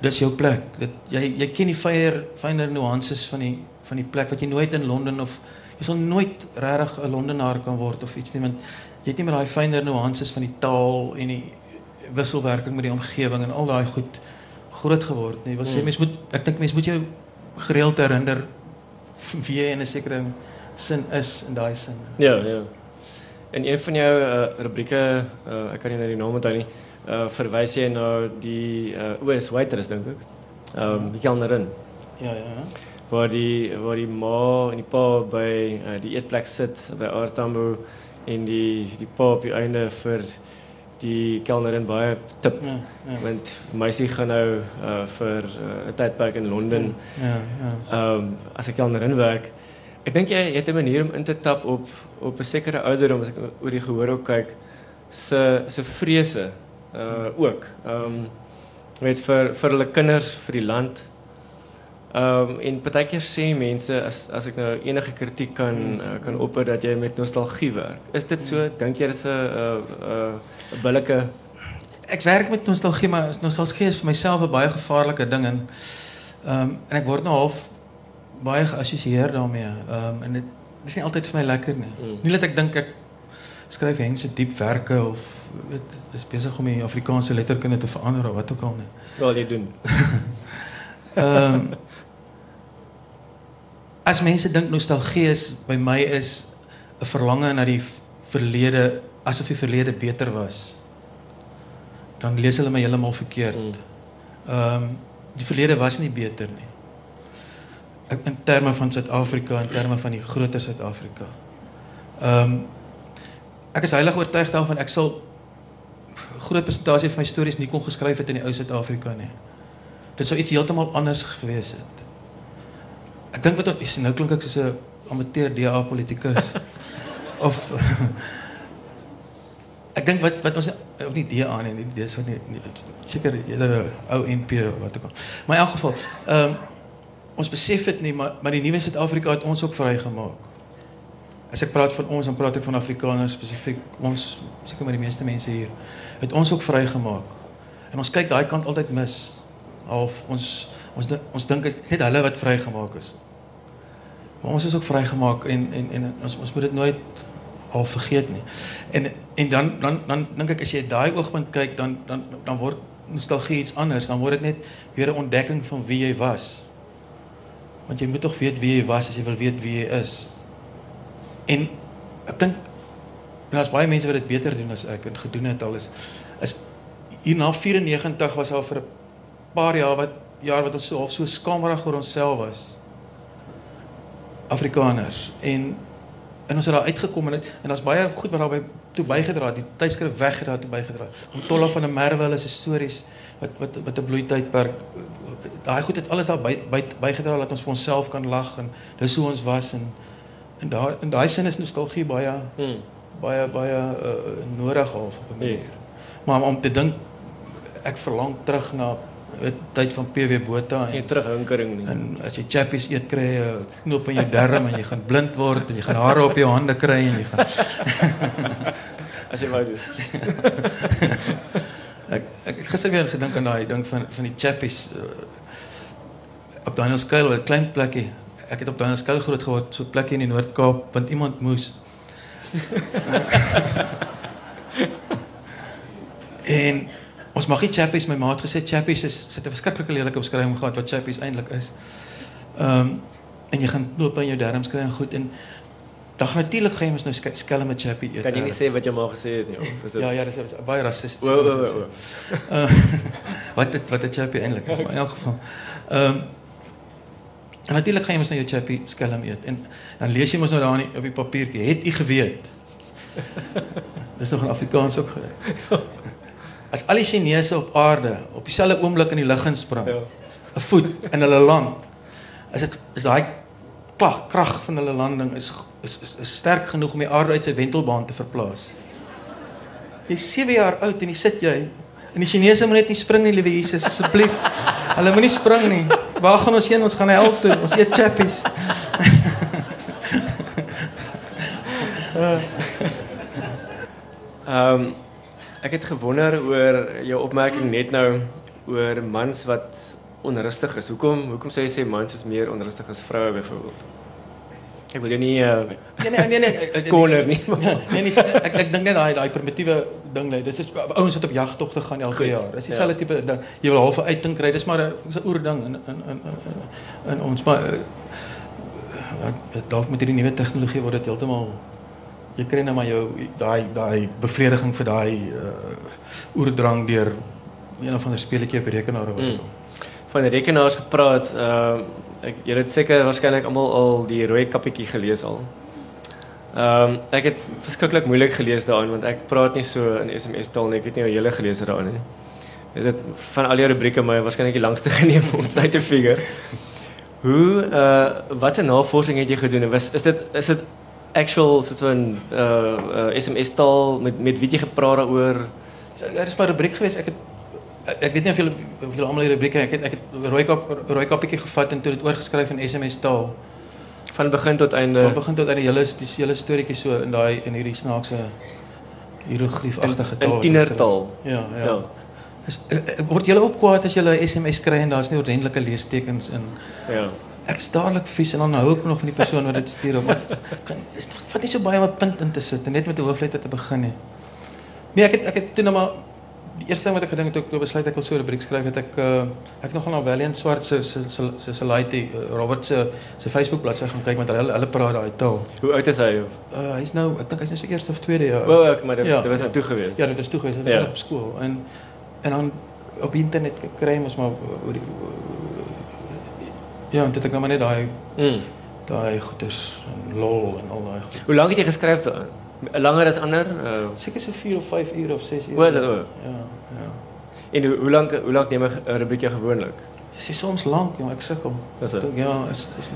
S2: dis jou plek. Dit jy jy ken die fyer fynere nuances van die van die plek wat jy nooit in Londen of jy sal nooit regtig 'n Londenaar kan word of iets nie want jy het nie met daai fynere nuances van die taal en die wisselwerking met die omgewing en al daai goed groot geword nie. Wat sê
S1: Hmm.
S2: mens moet ek dink mens moet jou gereeld herinner wie jy in 'n sekere sin is in daai sin.
S1: Ja, ja. In een van jou uh, rubrieke, uh, ek kan nie nou die naam onthou nie, uh, verwys jy na die uh, OS Waitress dink ek. Ehm um, die kelnerin
S2: Ja, ja, ja.
S1: Waar die waar die ma en die pa by uh, die eetplek sit by Artambo en die die pa op die einde vir die kelnerin baie tip
S2: Ja, ja.
S1: want meisie gaan nou uh, vir 'n uh, tydperk in Londen
S2: Ja, ja.
S1: um, as 'n kelnerin werk. Ek dink jy jy het 'n manier om in te tap op op 'n sekere ouderdom as ek oor die gehoor ook kyk se se vrese uh ook. Ehm um, weet vir vir hulle kinders, vir die land. Ehm um, en partykeer sê mense as as ek nou enige kritiek kan uh, kan opper dat jy met nostalgie werk. Is dit so? Dink jy dis 'n 'n 'n billike
S2: Ek werk met nostalgie, maar nostalgie is vir myself 'n baie gevaarlike ding en ehm um, en ek word nou half baie geassosieer daarmee. Ehm um, en dit is nie altyd vir my lekker nie.
S1: Mm.
S2: Nie dat ek dink ek skryf hense diepwerke of weet is besig om die Afrikaanse letterkunde te verander of wat ook al nie.
S1: wat jy doen?
S2: Ehm um, as mense dink nostalgie is by my is 'n verlange na die verlede asof die verlede beter was. Dan lees hulle my heeltemal verkeerd.
S1: Mm.
S2: Ehm um, die verlede was nie beter nie. In terme van Suid-Afrika, in terme van die groter Suid-Afrika. Ehm um, ek is heilig oortuig daarvan ek sal groot persentasie van my stories nie kon geskryf het in die ou Suid-Afrika nie. Dit sou iets heeltemal anders gewees het. Ek dink wat is nou klink ek soos 'n amateur DA politikus of ek dink wat wat ons of nie DA nie, nie dis nie, nie seker eerder ou NP wat ook al. Maar in elk geval, ehm um, ons besef dit nie, maar maar die nuwe Suid-Afrika het ons ook vrygemaak. As ek praat van ons, dan praat ek van Afrikaners spesifiek. Ons seker maar die meeste mense hier het ons ook vrygemaak. En ons kyk daai kant altyd mis. Half ons ons dink- ons dink is net hulle wat vrygemaak is. Maar ons is ook vrygemaak en en en ons ons moet dit nooit al vergeet nie. En en dan dan dan dink ek as jy daai oogpunt kyk dan dan dan word nostalgie iets anders. Dan word dit net weer 'n ontdekking van wie jy was. Want jy moet tog weet wie jy was as jy wil weet wie jy is. En ek dink daar's baie mense wat dit beter doen as ek en gedoen het al is is hier na 94 was al vir 'n paar jaar wat jaar wat ons so half so skamerig oor onsself was. Afrikaners en en ons het daar uitgekom en en daar's baie goed wat daarbey toe bygedra het. Die tydskrif weggedra toe bygedra. Om Tolla van der Merwe hulle se stories wat wat wat 'n bloeitydperk daai goed het alles daar by, by bygedra dat ons vir onsself kan lag en dis hoe ons was en en daai in daai sin is nostalgie baie hmm. baie baie uh, nodig half op 'n manier. Yes. Maar om te dink ek verlang terug na die tyd van PW Botha
S1: en nie terughinkering nie.
S2: En as jy chappies eet kry jy knoop in jou darm en jy gaan blind word en jy gaan hare op jou hande kry en jy gaan
S1: as jy wou doen.
S2: ek ek het gister weer gedink aan daai ding van van die chappies uh, op Daniel Skuil, 'n klein plekkie. Ek het op Daniel Skuil groot geword, so 'n plekkie in die Noord-Kaap, want iemand moes. en ons mag nie chappies my maat gesê chappies is sit 'n verskriklike lelike beskrywing gehad wat chappies eintlik is. Ehm um, en jy gaan knoop in jou darmes kry en goed en dan natuurlik gaan jy mos nou skelm met chappie eet.
S1: Kan jy nie sê wat jy maar gesê het nie of
S2: is dit Ja ja, dis baie rassisties.
S1: O o o.
S2: Wat het, wat 'n chappie eintlik is, maar in elk geval. Ehm um, En natuurlik gaan jy mos nou jou chappie skelm eet en dan lees jy mos nou daar op die papiertjie, het u geweet? Dis nog in Afrikaans ook. As al die Chinese op aarde op dieselfde oomblik in die lug insprong, ja. 'n voet in hulle land, is dit is daai krag van hulle landing is, is is is sterk genoeg om die aarde uit sy wentelbaan te verplaas. Jy's 7 jaar oud en jy sit jy en die Chinese moet net nie spring nie, liewe Jesus, asseblief. Hulle moenie spring nie. Waar gaan ons heen? Ons gaan help toe. Ons eet chappies.
S1: Ehm um, ek het gewonder oor jou opmerking net nou oor mans wat onrustig is. Hoekom hoekom sê jy sê mans is meer onrustig as vroue byvoorbeeld? Ek wil jou nie uh,
S2: nee nee nee nee
S1: corner nie.
S2: Nee nee ek ek dink net daai daai primitiewe ding lê. Dit is ouens wat op jagtogte gaan elke Goed, jaar. Dis dieselfde ja. tipe ding. Jy wil half 'n uiting kry. Dis maar 'n oer ding in in in in, in ons maar uh, dalk met hierdie nuwe tegnologie word dit heeltemal jy kry nou maar jou daai daai bevrediging vir daai uh, oerdrang deur een of ander speletjie op die rekenaar of wat ook
S1: al. Mm. Van rekenaars gepraat, uh ek jy het seker waarskynlik almal al die rooi kappietjie gelees al. Ehm um, ek het verskriklik moeilik gelees daarin want ek praat nie so in SMS taal nie. Ek weet nie hoe jy gele gelees het daarin nie. Dit van al die rubrieke my waarskynlik die langste geneem om dit te figure. Hoe uh wat 'n navorsing het jy gedoen? Was is dit is dit actual so 'n uh, uh SMS taal met met wie jy gepraat daaroor?
S2: Daar is maar 'n rubriek geweest. Ek het ek weet nie of julle of julle almal die rubrieke ek het ek het rooi kap rooi kappietjie gevat en toe dit oorgeskryf in SMS taal
S1: van begin tot einde
S2: van begin tot einde hele die hele storieetjie so in daai in hierdie snaakse hierogliefagtige
S1: taal in tienertaal
S2: ja ja, ja. Is, eh, eh, word julle op kwaad as julle SMS kry en daar's nie ordentlike leestekens in
S1: ja
S2: ek is dadelik vies en dan hou ek nog van die persoon wat dit stuur op kan is vat nie so baie om 'n punt in te sit en net met 'n hoofletter te begin nie nee ek het ek het toe nou maar die eerste ding wat ek gedink het toe ek besluit ek wil so 'n rubriek skryf het ek uh, ek nog gaan na Valiant Swart se se se se Laiti uh, Robert se se Facebook bladsy gaan kyk met hulle hulle praat daai taal.
S1: Hoe oud is hy?
S2: Uh, hy's nou ek dink hy's nou sy eerste of tweede jaar.
S1: O, ek maar dit was, ja, was ja. toe gewees.
S2: Ja, dit was toe gewees. Dit was ja. op skool en en dan op internet kry ons maar oor die Ja, en dit ek nou maar net daai mm. daai goeters en lol en al daai.
S1: Hoe lank het jy geskryf daarin? langer as ander? Uh,
S2: Seker so 4 of 5 ure of 6 ure.
S1: Hoe is dit? Ja,
S2: ja.
S1: En hoe hoe lank hoe lank neem 'n rubriek gewoonlik?
S2: Dis is soms lank, jong, ek sukkel.
S1: Is dit?
S2: Ja, is is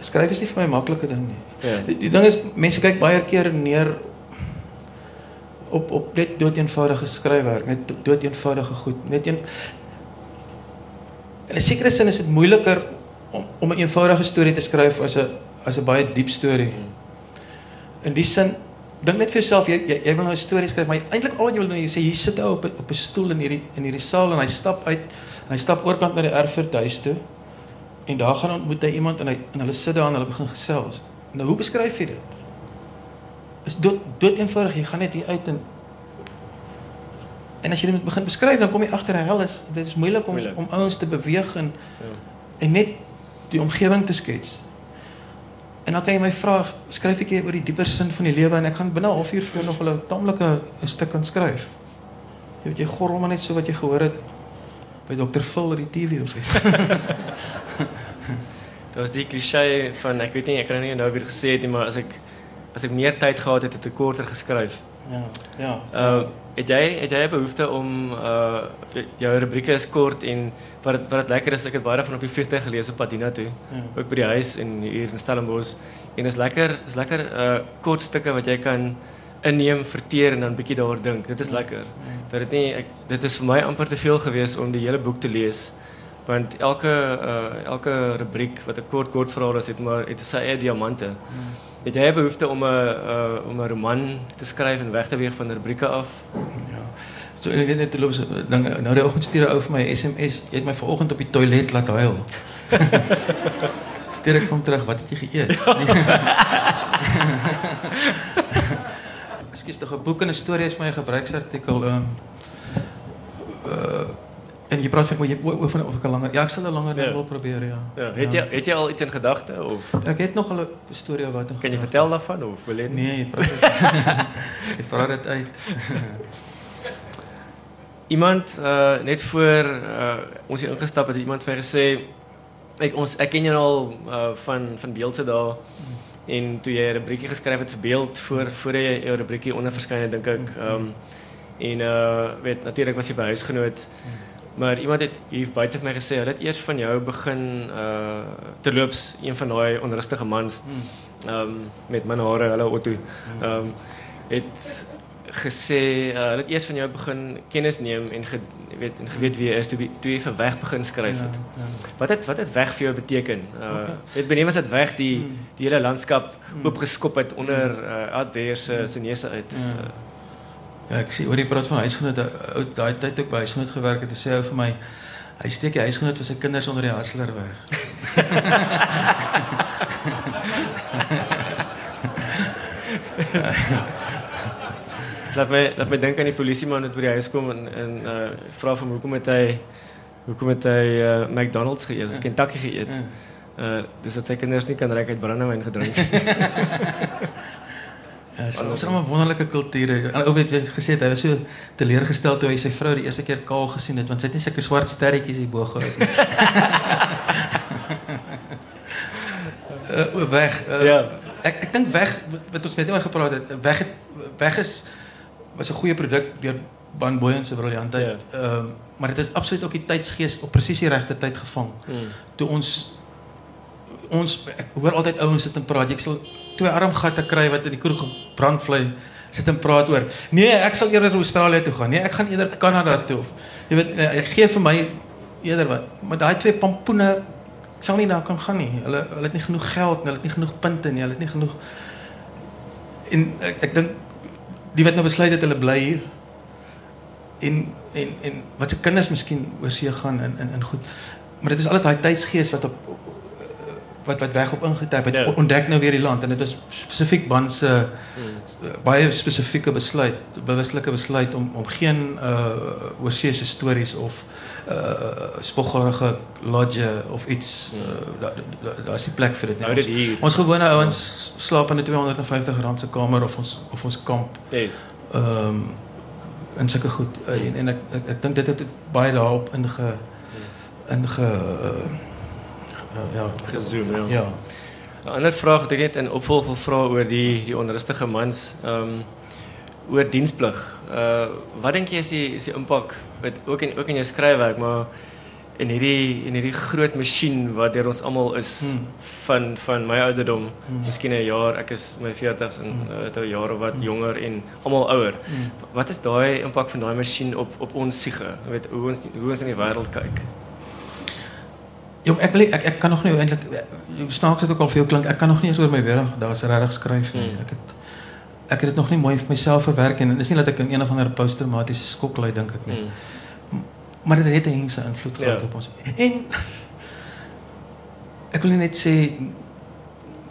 S2: skryf is nie vir my maklike ding nie. Ja. Die, die ding is mense kyk baie keer neer op op net dood eenvoudige skryfwerk, net dood eenvoudige goed, net een In 'n sekere sin is dit moeiliker om om 'n eenvoudige storie te skryf as 'n as 'n baie diep storie. Hmm. In die sin dink net vir jouself jy, jy jy wil nou 'n storie skryf maar eintlik al wat jy wil doen jy sê hier sit hy op op 'n stoel in hierdie in hierdie saal en hy stap uit en hy stap oorkant na die erfurt huis toe en daar gaan ontmoet hy iemand en hy en hulle sit daar en hulle begin gesels. Nou hoe beskryf jy dit? Is dood dood eenvoudig jy gaan net hier uit en en as jy dit begin beskryf dan kom jy agter hel is dit is moeilik om moeilik. om ouens te beweeg en ja. en net die omgewing te skets En dan kan jy my vra, skryf ek oor die dieper sin van die lewe en ek gaan binne 'n halfuur vir nog 'n taamlike 'n stuk kan skryf. Jy weet jy gorrel maar net so wat jy gehoor het by dokter Phil op die TV of iets.
S1: Dit was die klise van ek weet nie ek kan nie nou weer gesê het nie, maar as ek as ek meer tyd gehad het, het ek korter geskryf.
S2: Ja, ja.
S1: Uh het jy het 'n behoefte om uh jou rubrieke is kort en wat het, wat dit lekker is ek het baie daarvan op die vliegtuig gelees op pad hiernatoe.
S2: Ja.
S1: Ook by die huis en hier in Stellenbosch en is lekker is lekker uh kort stukke wat jy kan inneem, verteer en dan bietjie daaroor dink. Dit is lekker. Dat dit nie ek, dit is vir my amper te veel gewees om die hele boek te lees want elke uh elke rubriek wat 'n kort kort verhaal is het maar het sy eie diamante. Het 'n behoefte om 'n uh, om 'n roman te skryf en weg te weeg van rubrieke af?
S2: Ja. So ek weet net loop ding nou die oggend stuur ou vir my 'n SMS. Jy het my vanoggend op die toilet laat huil. stuur ek hom terug, wat het jy geëet? Ekskuus, tog 'n boek en 'n storie is vir my 'n gebruiksartikel. Uh, en jy praat vir my jy oor van of ek 'n langer Ja, ek sal 'n langer
S1: Ja.
S2: wil probeer, ja.
S1: Ja, het jy het jy al iets in gedagte of
S2: Ek het nog 'n storie wat
S1: kan jy vertel daarvan of wil jy nie?
S2: Nee, jy praat. Dit uit.
S1: Iemand uh net voor uh ons hier ingestap het, het iemand my gesê ek ons ek ken jou al uh van van beeldse dae en toe jy 'n rubriekie geskryf het vir beeld voor voor jy jou rubriekie onder het dink ek um en uh weet natuurlik was jy by huisgenoot maar iemand het hier buite vir my gesê hulle het eers van jou begin uh terloops een van daai onrustige mans um met min hare hulle Otto um het gesê uh, hulle het eers van jou begin kennis neem en ge, weet en geweet wie jy is toe toe jy vir weg begin skryf het.
S2: ja.
S1: Wat het wat het weg vir jou beteken? Uh weet benewens dit weg die die hele landskap oopgeskop het onder uh Adwer se se neuse uit.
S2: Ja.
S1: Uh,
S2: Ja, ek sien oor die praat van huisgenoot, ou daai tyd ook by huisgenoot gewerk het, sê hy vir my hy steek die huisgenoot vir sy kinders onder die hasler weg.
S1: laat my laat my dink aan die polisieman wat by die huis kom en en uh vra van hoekom het hy hoekom het hy uh, McDonald's geëet of Kentucky geëet. Uh dis dat sy kinders nie kan reg uit brandewyn gedrink.
S2: Ja, so, ons het allemaal wonderlike kulture. En ou weet gesê het hy was so teleurgestel toe hy sy vrou die eerste keer kaal gesien het want sy het nie sulke swart sterretjies hier bo gehad uh, weg. Uh,
S1: Ja.
S2: Ek ek dink weg wat, ons net oor gepraat het, weg het weg is was 'n goeie produk deur Van Boyen se briljantheid. Ehm
S1: Ja.
S2: maar dit is absoluut ook die tydsgees op presies die regte tyd gevang.
S1: Hmm.
S2: Toe ons ons ek hoor altyd ouens sit en praat. Jy sal twee armgatte kry wat in die kroeg brandvlei sit en praat oor. Nee, ek sal eerder Australië toe gaan. Nee, ek gaan eerder Kanada toe of jy weet eh, gee vir my eerder wat. Maar daai twee pampoene ek sal nie daar kan gaan nie. Hulle hulle het nie genoeg geld nie, hulle het nie genoeg punte nie, hulle het nie genoeg en ek, ek dink die wat nou besluit het hulle bly hier en en en wat se kinders miskien oor see gaan in in in goed. Maar dit is alles daai tydsgees wat op wat wat weg op ingetap het.
S1: Ja.
S2: Ontdek nou weer die land en dit is spesifiek Ban se
S1: Hmm.
S2: baie spesifieke besluit, bewuslike besluit om om geen uh oorseese stories of uh spoggerige lodge of iets uh, daar is nie plek vir dit nie.
S1: hier.
S2: Ons, ons gewone ouens slaap in 'n 250 rand se kamer of ons of ons kamp
S1: Yes.
S2: ehm um, en sulke goed uh, en en ek ek, ek dink dit het baie daarop inge inge uh, uh, ja
S1: Gezoom, ja.
S2: ja
S1: 'n Ander vraag wat ek net in opvolg wil vra oor die die onrustige mans ehm oor diensplig. Uh wat dink jy is die is die impak met ook in ook in jou skryfwerk maar in hierdie in hierdie groot masjien wat deur ons almal is
S2: Hmm.
S1: van van my ouderdom,
S2: Hmm.
S1: miskien 'n jaar, ek is my 40s en uh, het 'n jaar of wat jonger en almal ouer.
S2: Hmm.
S1: Wat is daai impak van daai masjien op op ons siege? Jy weet hoe ons hoe ons in die wêreld kyk.
S2: Ek wil ek ek kan nog nie eintlik jy snaaks dit ook al veel klink. Ek kan nog nie eens oor my werk daar's regtig skryf nie.
S1: Hmm.
S2: Ek het ek het dit nog nie mooi vir myself verwerk en dit is nie dat ek in een of ander posttraumatiese skok lê dink ek nie.
S1: Hmm.
S2: Maar dit het 'n hengse invloed gehad
S1: Ja.
S2: op ons. En ek wil nie net sê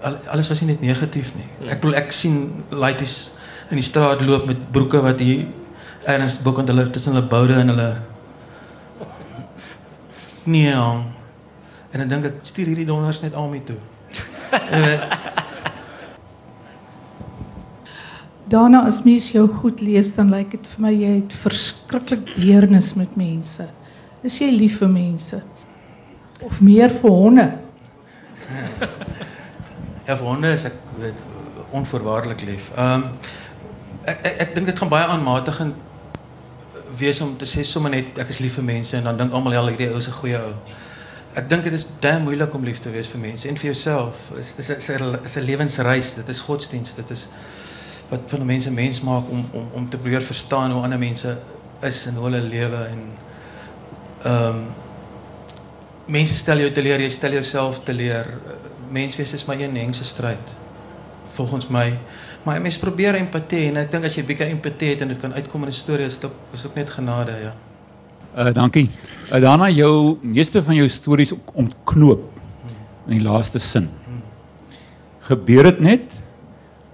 S2: al, alles was nie net negatief nie.
S1: Hmm.
S2: Ek bedoel ek sien laities in die straat loop met broeke wat hier ergens bokant hulle tussen hulle boude en hulle nee hang. En dan dink ek stuur hierdie donders net al my toe. Weet,
S3: Daarna as mens jou goed lees dan lyk dit vir my jy het verskriklik deernis met mense. Is jy lief vir mense? Of meer vir honde?
S2: Ja, vir honde is ek weet onvoorwaardelik lief. Ehm um, ek ek, ek dink dit gaan baie aanmatigend wees om te sê sommer net ek is lief vir mense en dan dink almal ja, hierdie ou is 'n goeie ou. Ek dink dit is baie moeilik om lief te wees vir mense en vir jouself. Dit is is 'n is 'n lewensreis. Dit is godsdienst. Dit is wat van mense mens maak om om om te probeer verstaan hoe ander mense is in hulle lewe en ehm um, mense stel jou te leer, jy stel jouself te leer. Menswees is maar een hengse stryd. Volgens my Maar mens probeer empatie en ek dink as jy bietjie empatie het en dit kan uitkom in 'n storie is dit ook is ook net genade, ja.
S4: Uh dankie. Uh, daarna jou meeste van jou stories ontknoop in die laaste sin. Gebeur dit net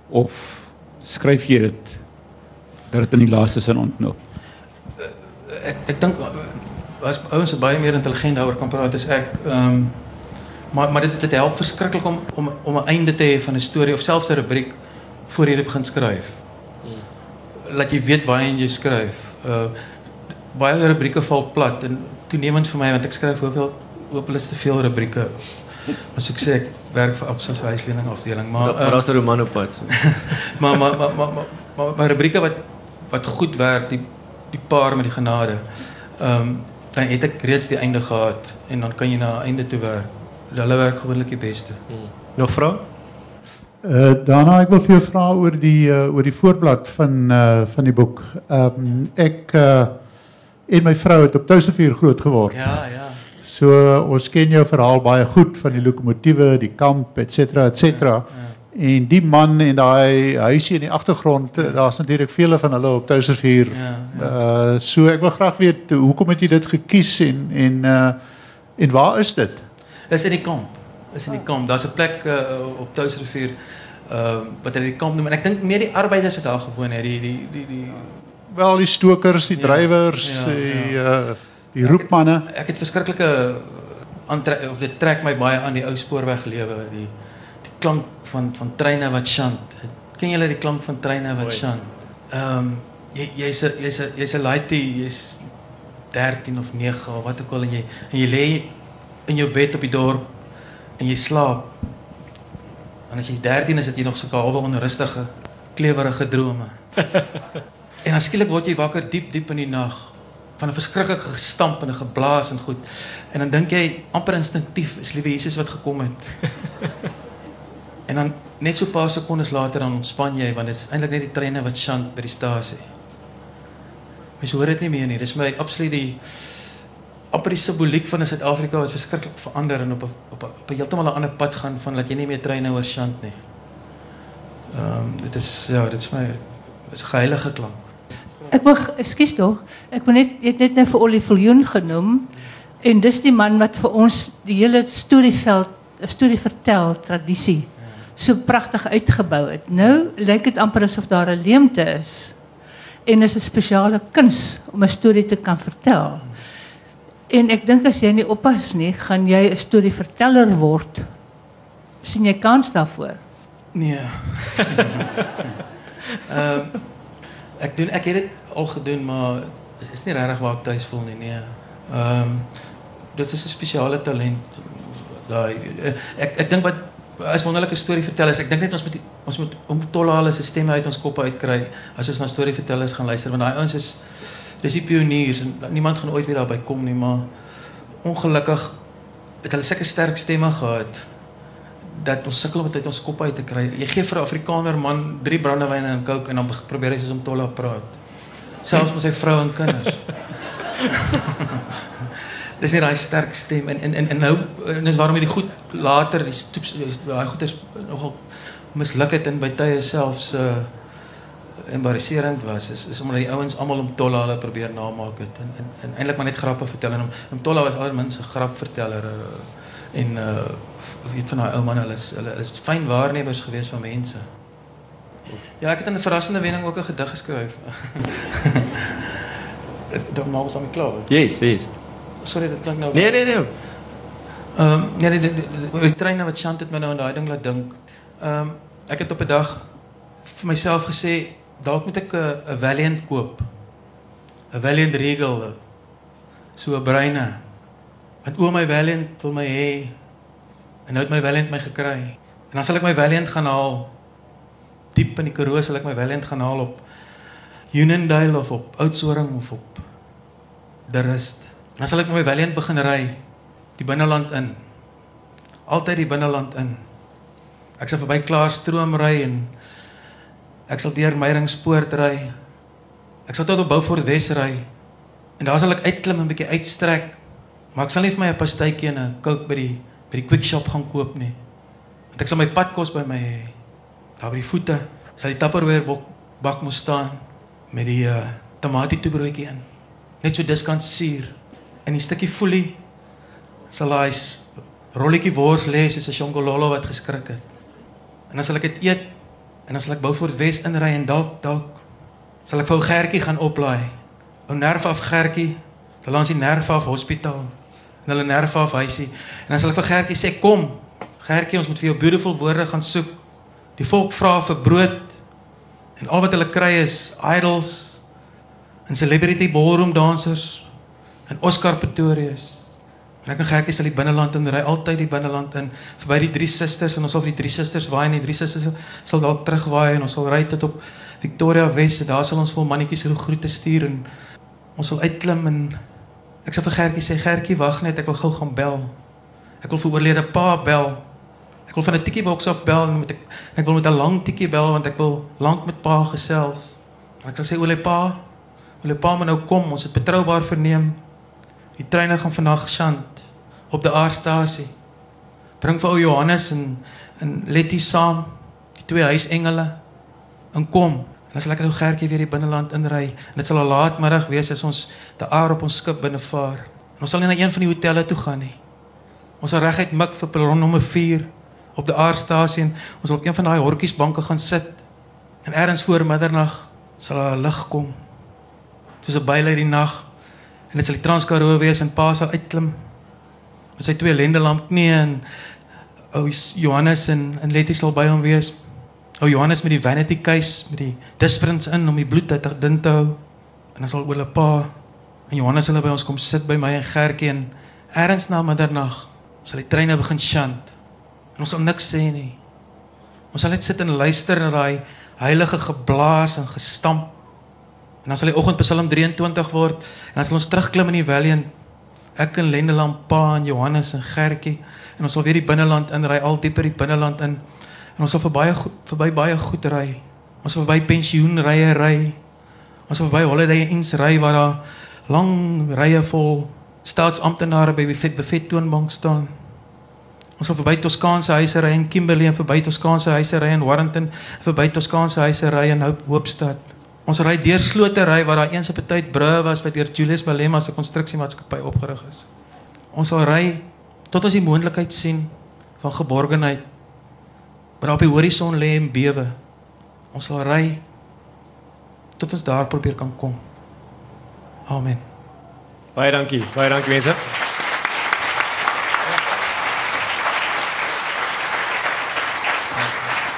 S4: of skryf jy dit dat dit in die laaste sin ontknoop?
S2: Uh, ek ek dink as ouens baie meer intelligent daaroor kan praat is ek ehm um, maar maar dit dit help verskriklik om om om 'n einde te hê van 'n storie of selfs 'n rubriek voor jy begin skryf. Laat jy weet waar jy skryf. Uh baie rubrieke val plat en toenemend vir my want ek skryf hoeveel hoopelik te veel rubrieke. As ek sê ek werk vir Absa se huislening afdeling, maar
S1: maar daar's 'n roman op pad.
S2: maar maar maar maar maar maar maar rubrieke wat wat goed werk, die die paar met die genade. Ehm um, dan het ek reeds die einde gehad en dan kan jy na 'n einde toe werk. Hulle werk gewoonlik die beste. Hmm.
S1: Nog vrae?
S5: Uh, daarna ek wil vir jou vra oor die uh, oor die voorblad van uh, van die boek. Ehm um, ek uh, en my vrou het op Touwsevier groot geword.
S2: Ja, ja.
S5: So ons ken jou verhaal baie goed van die lokomotiewe, die kamp, et cetera, et cetera. Ja, ja. En die man en daai huisie in die agtergrond, ja. daar's natuurlik vele van hulle op Touwsevier. Ja, ja. Uh so ek wil graag weet hoekom het jy dit gekies en en uh en waar is dit?
S2: Dis in die kamp is in die kamp. Daar's 'n plek uh, op Touwsrivier uh wat hulle die kamp noem en ek dink meer die arbeiders het daar gewoon het, die die die die
S5: wel die stokers, die ja, drywers, ja, die ja. uh die roepmanne.
S2: Ek, ek het verskriklike aantrek of dit trek my baie aan die ou spoorweglewe, die die klank van van treine wat chant. Ken julle die klank van treine wat chant? Ehm um, jy jy's 'n jy's 'n jy's 'n laaitie, jy's 13 of 9 of wat ook al en jy en jy lê in jou bed op die dorp en jy slaap. En as jy 13 is, het jy nog 'n halwe onrustige, klewerige drome. en dan skielik word jy wakker diep diep in die nag van 'n verskriklike gestamp en 'n geblaas en goed. En dan dink jy amper instinktief, is liewe Jesus wat gekom het. en dan net so 'n paar sekondes later dan ontspan jy want dit is eintlik net die treine wat chant by die stasie. Mens hoor dit nie meer nie. Dis my absoluut die amper die simboliek van Suid-Afrika wat verskriklik verander en op 'n op 'n op 'n heeltemal 'n ander pad gaan van dat jy nie meer treine oor Shant nie. Ehm um, dit is ja, dit is my is 'n heilige klank.
S3: Ek wil ekskuus tog. Ek wil net jy het net nou vir Ollie Viljoen genoem en dis die man wat vir ons die hele storieveld 'n storie vertel tradisie so pragtig uitgebou het. Nou lyk dit amper asof daar 'n leemte is. En is 'n spesiale kuns om 'n storie te kan vertel. En ek dink as jy nie oppas nie, gaan jy 'n storieverteller word. sien jy kans daarvoor?
S2: Nee. Ehm um, ek doen ek het dit al gedoen, maar dit is nie regtig waar ek tuis voel nie, nee. Ehm um, dit is 'n spesiale talent. Daai ek ek dink wat as wonderlike storievertellers, ek dink net ons moet ons moet om tollale se stemme uit ons koppe uitkry as ons na storievertellers gaan luister want daai ouens is dis die pioniers en niemand gaan ooit weer daarby kom nie, maar ongelukkig het hulle sulke sterk stemme gehad dat ons sukkel om uit ons kop uit te kry. Jy gee vir 'n Afrikaner man 3 brandewyne en coke en dan probeer hy soos om tolle praat. Selfs met sy vrou en kinders. dis nie daai sterk stem en en en, en nou en dis waarom hierdie goed later die daai goeters nogal misluk het en by tye selfs uh embarrasserend was is is omdat die ouens almal om Tolla hulle probeer namaak het en en, en eintlik maar net grappe vertel en om, Tolla was almense grapverteller uh, en uh weet van daai ou man hulle is hulle is fyn waarnemers gewees van mense. Ja, ek het in 'n verrassende wending ook 'n gedig geskryf. Dit maak ons aan my klaar.
S1: Yes, yes.
S2: Sorry, dit klink nou
S1: Nee, nee, nee.
S2: Ehm um, nee, die, die, die, die, die treine wat Chant het my nou aan daai ding laat dink. Ehm um, ek het op 'n dag vir myself gesê dalk moet ek 'n 'n Valiant koop. 'n Valiant Regal. So 'n breine. Want oom my Valiant wil my hê. En nou het my Valiant my gekry. En dan sal ek my Valiant gaan haal. diep in die Karoo sal ek my Valiant gaan haal op Uniondale of op Oudtshoorn of op Durrust. Dan sal ek my Valiant begin ry die binneland in. Altyd die binneland in. Ek sal verby Klaarstroom ry en ek sal deur Meiringspoort ry. Ek sal tot op Beaufort Wes ry. En daar sal ek uitklim en 'n bietjie uitstrek. Maar ek sal nie vir my 'n pastytjie en 'n Coke by die by die quick shop gaan koop nie. Want ek sal my padkos by my. Daar by die voete sal die Tupperware bak, bak moet staan met die uh, tomatietoebroodjie in. Net so diskant suur. En 'n stukkie foelie sal hy rolletjie wors lê soos 'n shongololo wat geskrik het. En dan sal ek dit eet en dan sal ek Beaufort Wes inry en dalk dalk sal ek vir ou Gertjie gaan oplaai. Ou nerf af Gertjie, daar langs die nerf af hospitaal en hulle nerf af huisie. En dan sal ek vir Gertjie sê kom, Gertjie, ons moet vir jou beautiful woorde gaan soek. Die volk vra vir brood en al wat hulle kry is idols en celebrity ballroom dansers en Oscar Pretorius. En ek en Gertjie sal die binneland in ry, altyd die binneland in, verby die drie susters en ons sal vir die drie susters waai en die drie susters sal dalk terugwaai en ons sal ry tot op Victoria Wes en daar sal ons vol mannetjies groete stuur en ons sal uitklim en ek sal vir Gertjie sê Gertjie wag net ek wil gou gaan bel. Ek wil vir oorlede pa bel. Ek wil van 'n tikkie boks af bel en met ek ek wil met 'n lang tikkie bel want ek wil lank met pa gesels. En ek sê oorlede pa, oorlede pa moet nou kom, ons het betroubaar verneem. Die treine gaan vandag sjant op die aardstasie. Bring vir ou Johannes en en Letty saam, die twee huisengele. En kom, dan sal ek ou Gertjie weer die binneland inry. En dit sal 'n laatmiddag wees as ons die aar op ons skip binne vaar. En ons sal nie na een van die hotelle toe gaan nie. Ons sal reguit mik vir perron nommer 4 op die aardstasie en ons sal op een van daai hortjiesbanke gaan sit. En eers voor middernag sal daar lig kom. Soos 'n byl uit die nag. En dit sal die Transkaroo wees en pa sal uitklim met sy twee lendelamp knie en ou Johannes en en Letty sal by hom wees. Ou Johannes met die vanity case met die disprints in om die bloed te dun te hou. En dan sal oor 'n pa en Johannes hulle by ons kom sit by my en Gertjie en eers na middernag sal die treine begin sjant. En ons sal niks sê nie. Ons sal net sit en luister na daai heilige geblaas en gestamp. En dan sal die oggend Psalm 23 word en dan sal ons terugklim in die valley ek en Lendelam pa en Johannes en Gertjie en ons sal weer die binneland inry, al dieper die binneland in. En ons sal verby verby baie goed ry. Ons sal verby pensioenrye ry. Ons sal verby Holiday Inns ry waar daar lang rye vol staatsamptenare by die buffet, toonbank staan. Ons sal verby Toskaanse huise ry in Kimberley en verby Toskaanse huise ry in Warrington, verby Toskaanse huise ry in Hope Hoopstad. Ons ry deur slotery waar daar eens op 'n tyd brûe was wat deur Julius Malema se konstruksiemaatskappy opgerig is. Ons sal ry tot ons die moontlikheid sien van geborgenheid wat op die horison lê en bewe. Ons sal ry tot ons daar probeer kan kom. Amen.
S1: Baie dankie. Baie dankie mense.